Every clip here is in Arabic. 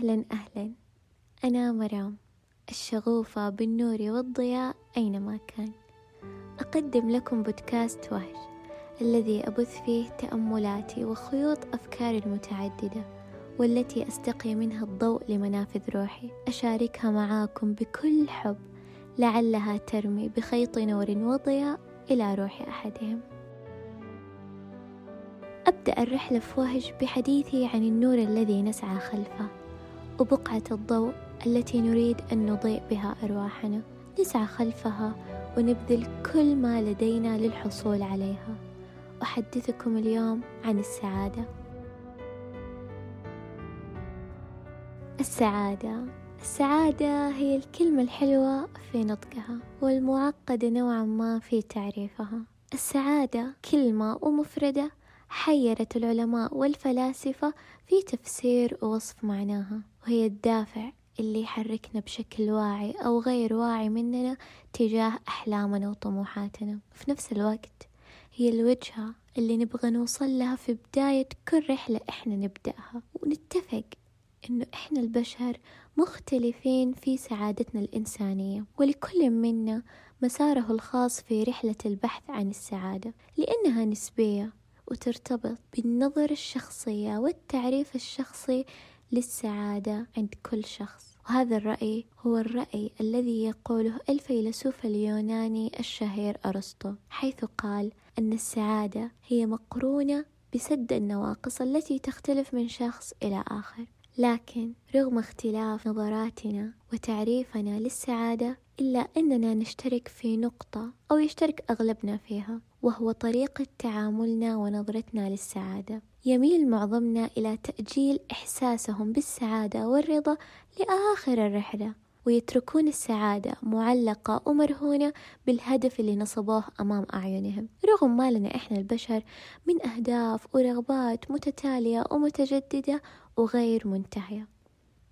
أهلا أهلا. أنا مرام الشغوفة بالنور والضياء أينما كان. أقدم لكم بودكاست وهج الذي أبث فيه تأملاتي وخيوط أفكاري المتعددة والتي أستقي منها الضوء لمنافذ روحي. أشاركها معاكم بكل حب لعلها ترمي بخيط نور وضياء إلى روح أحدهم. أبدأ الرحلة في وهج بحديثي عن النور الذي نسعى خلفه. وبقعة الضوء التي نريد أن نضيء بها أرواحنا. نسعى خلفها ونبذل كل ما لدينا للحصول عليها. أحدثكم اليوم عن السعادة. السعادة. السعادة هي الكلمة الحلوة في نطقها والمعقدة نوعا ما في تعريفها. السعادة كلمة ومفردة حيرت العلماء والفلاسفة في تفسير ووصف معناها. وهي الدافع اللي يحركنا بشكل واعي أو غير واعي مننا تجاه أحلامنا وطموحاتنا. في نفس الوقت هي الوجهة اللي نبغى نوصل لها في بداية كل رحلة إحنا نبدأها. ونتفق إنه إحنا البشر مختلفين في سعادتنا الإنسانية ولكل منا مساره الخاص في رحلة البحث عن السعادة. لأنها نسبية وترتبط بالنظرة الشخصية والتعريف الشخصي للسعادة عند كل شخص. وهذا الرأي هو الرأي الذي يقوله الفيلسوف اليوناني الشهير أرسطو حيث قال أن السعادة هي مقرونة بسد النواقص التي تختلف من شخص إلى آخر. لكن رغم اختلاف نظراتنا وتعريفنا للسعادة إلا أننا نشترك في نقطة أو يشترك أغلبنا فيها وهو طريقة تعاملنا ونظرتنا للسعادة. يميل معظمنا إلى تأجيل إحساسهم بالسعادة والرضا لآخر الرحلة ويتركون السعادة معلقة ومرهونة بالهدف اللي نصبوه أمام أعينهم. رغم ما لنا إحنا البشر من أهداف ورغبات متتالية ومتجددة وغير منتهية.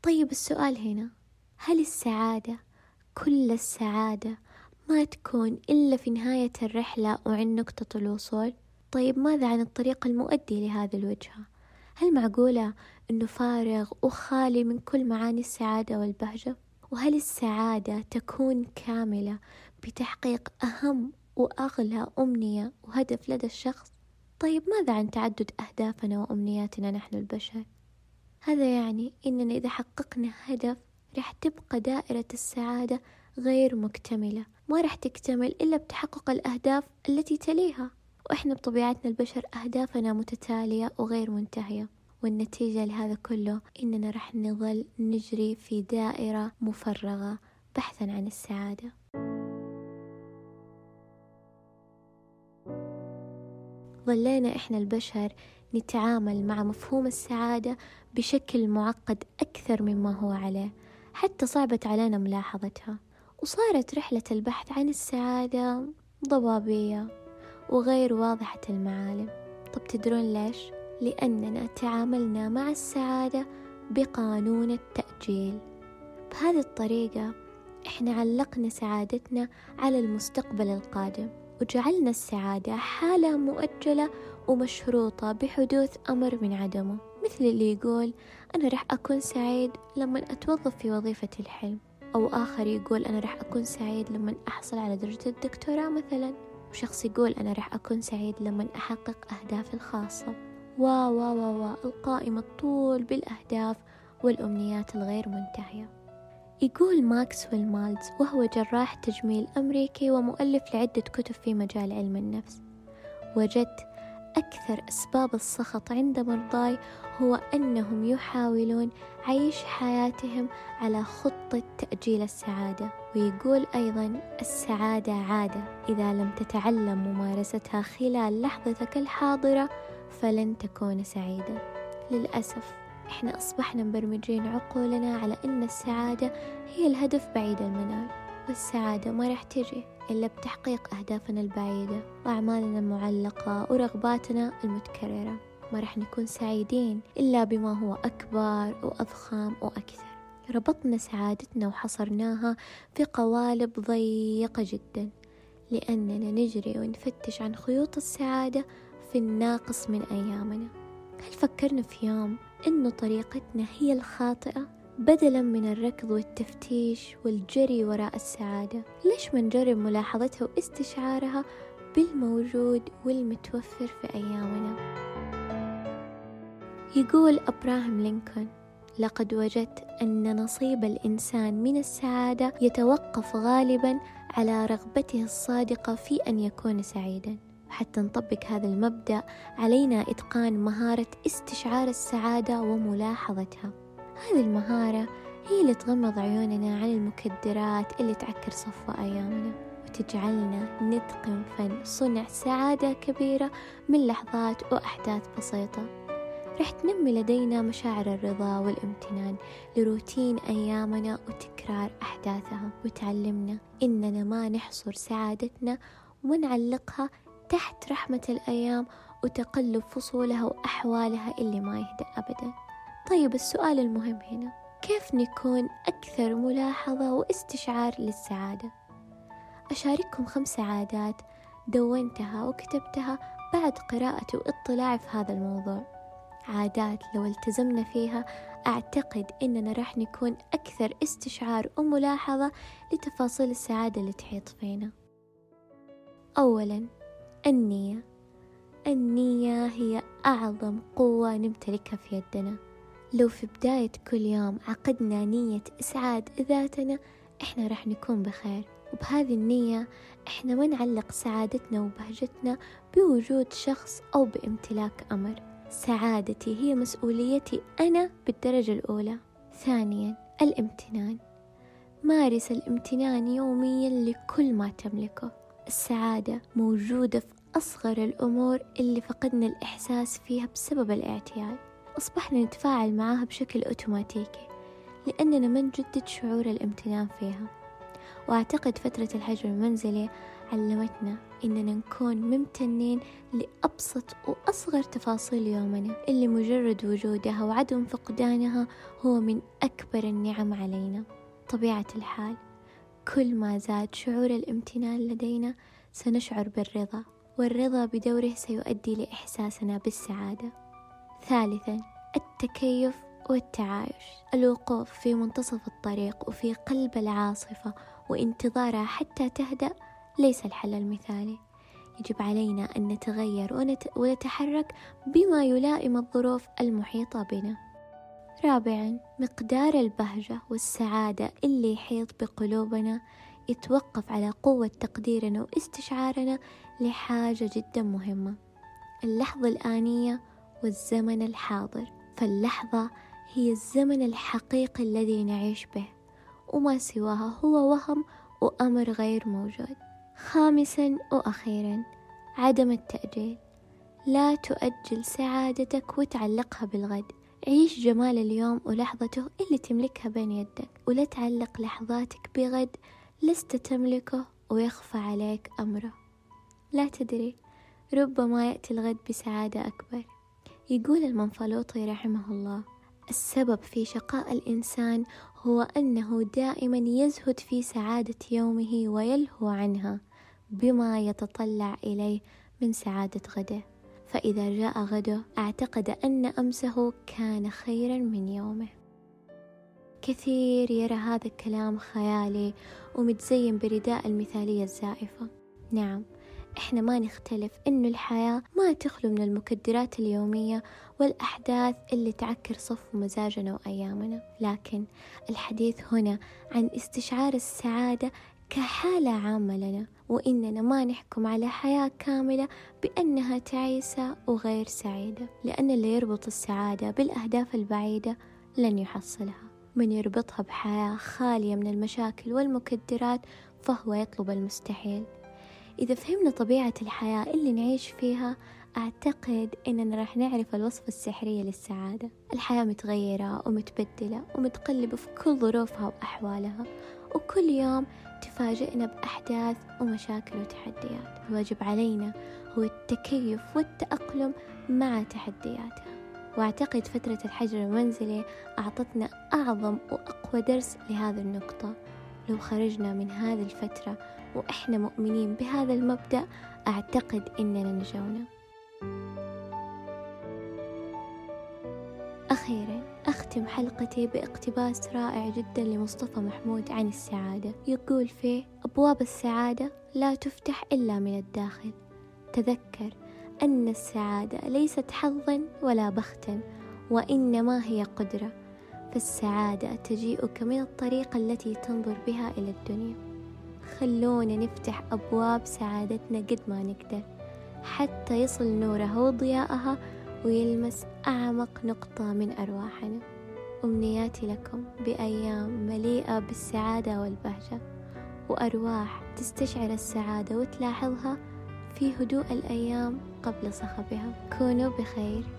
طيب السؤال هنا هل السعادة كل السعادة ما تكون إلا في نهاية الرحلة وعند نقطة الوصول؟ طيب ماذا عن الطريق المؤدي لهذه الوجهة هل معقولة أنه فارغ وخالي من كل معاني السعادة والبهجة؟ وهل السعادة تكون كاملة بتحقيق أهم وأغلى أمنية وهدف لدى الشخص؟ طيب ماذا عن تعدد أهدافنا وأمنياتنا نحن البشر؟ هذا يعني إننا إذا حققنا هدف رح تبقى دائرة السعادة غير مكتملة ما رح تكتمل إلا بتحقق الأهداف التي تليها. وإحنا بطبيعتنا البشر أهدافنا متتالية وغير منتهية والنتيجة لهذا كله إننا رح نظل نجري في دائرة مفرغة بحثا عن السعادة. ظلينا إحنا البشر نتعامل مع مفهوم السعادة بشكل معقد أكثر مما هو عليه حتى صعبت علينا ملاحظتها وصارت رحلة البحث عن السعادة ضبابية. وغير واضحة المعالم. طب تدرون ليش؟ لأننا تعاملنا مع السعادة بقانون التأجيل. بهذه الطريقة إحنا علقنا سعادتنا على المستقبل القادم وجعلنا السعادة حالة مؤجلة ومشروطة بحدوث أمر من عدمه. مثل اللي يقول أنا رح أكون سعيد لما أتوظف في وظيفة الحلم. أو آخر يقول أنا رح أكون سعيد لما أحصل على درجة الدكتوراه مثلا. وشخص يقول أنا رح أكون سعيد لما أحقق أهدافي الخاصة. وا وا وا وا القائمة طول بالأهداف والأمنيات الغير منتهية. يقول ماكسويل مالز وهو جراح تجميل أمريكي ومؤلف لعدة كتب في مجال علم النفس. وجدت أكثر أسباب السخط عند مرضاي هو أنهم يحاولون عيش حياتهم على خطة تأجيل السعادة. ويقول أيضا السعادة عادة. إذا لم تتعلم ممارستها خلال لحظتك الحاضرة فلن تكون سعيدا للأسف إحنا أصبحنا مبرمجين عقولنا على أن السعادة هي الهدف بعيد المنال والسعادة ما راح تجي إلا بتحقيق أهدافنا البعيدة وأعمالنا المعلقة ورغباتنا المتكررة. ما راح نكون سعيدين إلا بما هو أكبر وأضخم وأكثر. ربطنا سعادتنا وحصرناها في قوالب ضيقة جدا لأننا نجري ونفتش عن خيوط السعادة في الناقص من أيامنا. هل فكرنا في يوم أن طريقتنا هي الخاطئة بدلا من الركض والتفتيش والجري وراء السعادة؟ ليش ما نجرب ملاحظتها واستشعارها بالموجود والمتوفر في أيامنا؟ يقول أبراهام لينكولن لقد وجدت أن نصيب الإنسان من السعادة يتوقف غالبا على رغبته الصادقة في أن يكون سعيدا. حتى نطبق هذا المبدأ علينا إتقان مهارة استشعار السعادة وملاحظتها. هذه المهارة هي اللي تغمض عيوننا عن المكدرات اللي تعكر صفو أيامنا. وتجعلنا نتقن فن صنع سعادة كبيرة من لحظات وأحداث بسيطة. رح تنمي لدينا مشاعر الرضا والامتنان لروتين أيامنا وتكرار أحداثها. وتعلمنا إننا ما نحصر سعادتنا ونعلقها تحت رحمة الأيام وتقلب فصولها وأحوالها اللي ما يهدأ أبدا. طيب السؤال المهم هنا. كيف نكون أكثر ملاحظة واستشعار للسعادة؟ أشارككم خمس عادات دونتها وكتبتها بعد قراءتي واطلاعي في هذا الموضوع. عادات لو التزمنا فيها أعتقد إننا راح نكون أكثر استشعار وملاحظة لتفاصيل السعادة اللي تحيط فينا. أولا النية. النية هي أعظم قوة نمتلكها في يدنا. لو في بداية كل يوم عقدنا نية إسعاد ذاتنا إحنا راح نكون بخير. وبهذه النية إحنا ما نعلق سعادتنا وبهجتنا بوجود شخص أو بامتلاك أمر. سعادتي هي مسؤوليتي أنا بالدرجة الأولى. ثانيا الامتنان. مارس الامتنان يوميا لكل ما تملكه. السعادة موجودة في أصغر الأمور اللي فقدنا الإحساس فيها بسبب الاعتياد. أصبحنا نتفاعل معاها بشكل أوتوماتيكي لأننا ما نجدد شعور الامتنان فيها. وأعتقد فترة الحجر المنزلي علمتنا إننا نكون ممتنين لأبسط وأصغر تفاصيل يومنا اللي مجرد وجودها وعدم فقدانها هو من أكبر النعم علينا. طبيعة الحال كل ما زاد شعور الامتنان لدينا سنشعر بالرضا والرضا بدوره سيؤدي لإحساسنا بالسعادة. ثالثا التكيف والتعايش الوقوف في منتصف الطريق وفي قلب العاصفة وانتظارها حتى تهدأ ليس الحل المثالي. يجب علينا أن نتغير ونت... ونتحرك بما يلائم الظروف المحيطة بنا. رابعا مقدار البهجة والسعادة اللي يحيط بقلوبنا يتوقف على قوة تقديرنا واستشعارنا لحاجة جدا مهمة. اللحظة الآنية والزمن الحاضر. فاللحظة هي الزمن الحقيقي الذي نعيش به. وما سواها هو وهم وأمر غير موجود. خامسا وأخيرا عدم التأجيل. لا تؤجل سعادتك وتعلقها بالغد. عيش جمال اليوم ولحظته اللي تملكها بين يدك ولا تعلق لحظاتك بغد. لست تملكه ويخفى عليك أمره. لا تدري ربما يأتي الغد بسعادة أكبر. يقول المنفلوطي رحمه الله السبب في شقاء الإنسان هو أنه دائما يزهد في سعادة يومه ويلهو عنها. بما يتطلع إليه من سعادة غده. فإذا جاء غده أعتقد أن أمسه كان خيرا من يومه. كثير يرى هذا الكلام خيالي ومتزين برداء المثالية الزائفة. نعم إحنا ما نختلف إنه الحياة ما تخلو من المكدرات اليومية والأحداث اللي تعكر صفو مزاجنا وأيامنا. لكن الحديث هنا عن استشعار السعادة كحالة عامة لنا. وإننا ما نحكم على حياة كاملة بأنها تعيسة وغير سعيدة لأن اللي يربط السعادة بالأهداف البعيدة لن يحصلها. من يربطها بحياة خالية من المشاكل والمكدرات فهو يطلب المستحيل. إذا فهمنا طبيعة الحياة اللي نعيش فيها أعتقد إننا راح نعرف الوصفة السحرية للسعادة. الحياة متغيرة ومتبدلة ومتقلبة في كل ظروفها وأحوالها وكل يوم تفاجئنا بأحداث ومشاكل وتحديات. الواجب علينا هو التكيف والتأقلم مع تحدياتها. وأعتقد فترة الحجر المنزلي أعطتنا أعظم وأقوى درس لهذه النقطة. لو خرجنا من هذه الفترة وإحنا مؤمنين بهذا المبدأ أعتقد إننا نجونا. أخيرا أختم حلقتي باقتباس رائع جدا لمصطفى محمود عن السعادة. يقول فيه أبواب السعادة لا تفتح إلا من الداخل. تذكر أن السعادة ليست حظا ولا بختا وإنما هي قدرة. فالسعادة تجيئك من الطريقة التي تنظر بها إلى الدنيا. خلونا نفتح أبواب سعادتنا قد ما نقدر حتى يصل نورها وضياءها ويلمس أعمق نقطة من أرواحنا. أمنياتي لكم بأيام مليئة بالسعادة والبهجة وأرواح تستشعر السعادة وتلاحظها في هدوء الأيام قبل صخبها. كونوا بخير.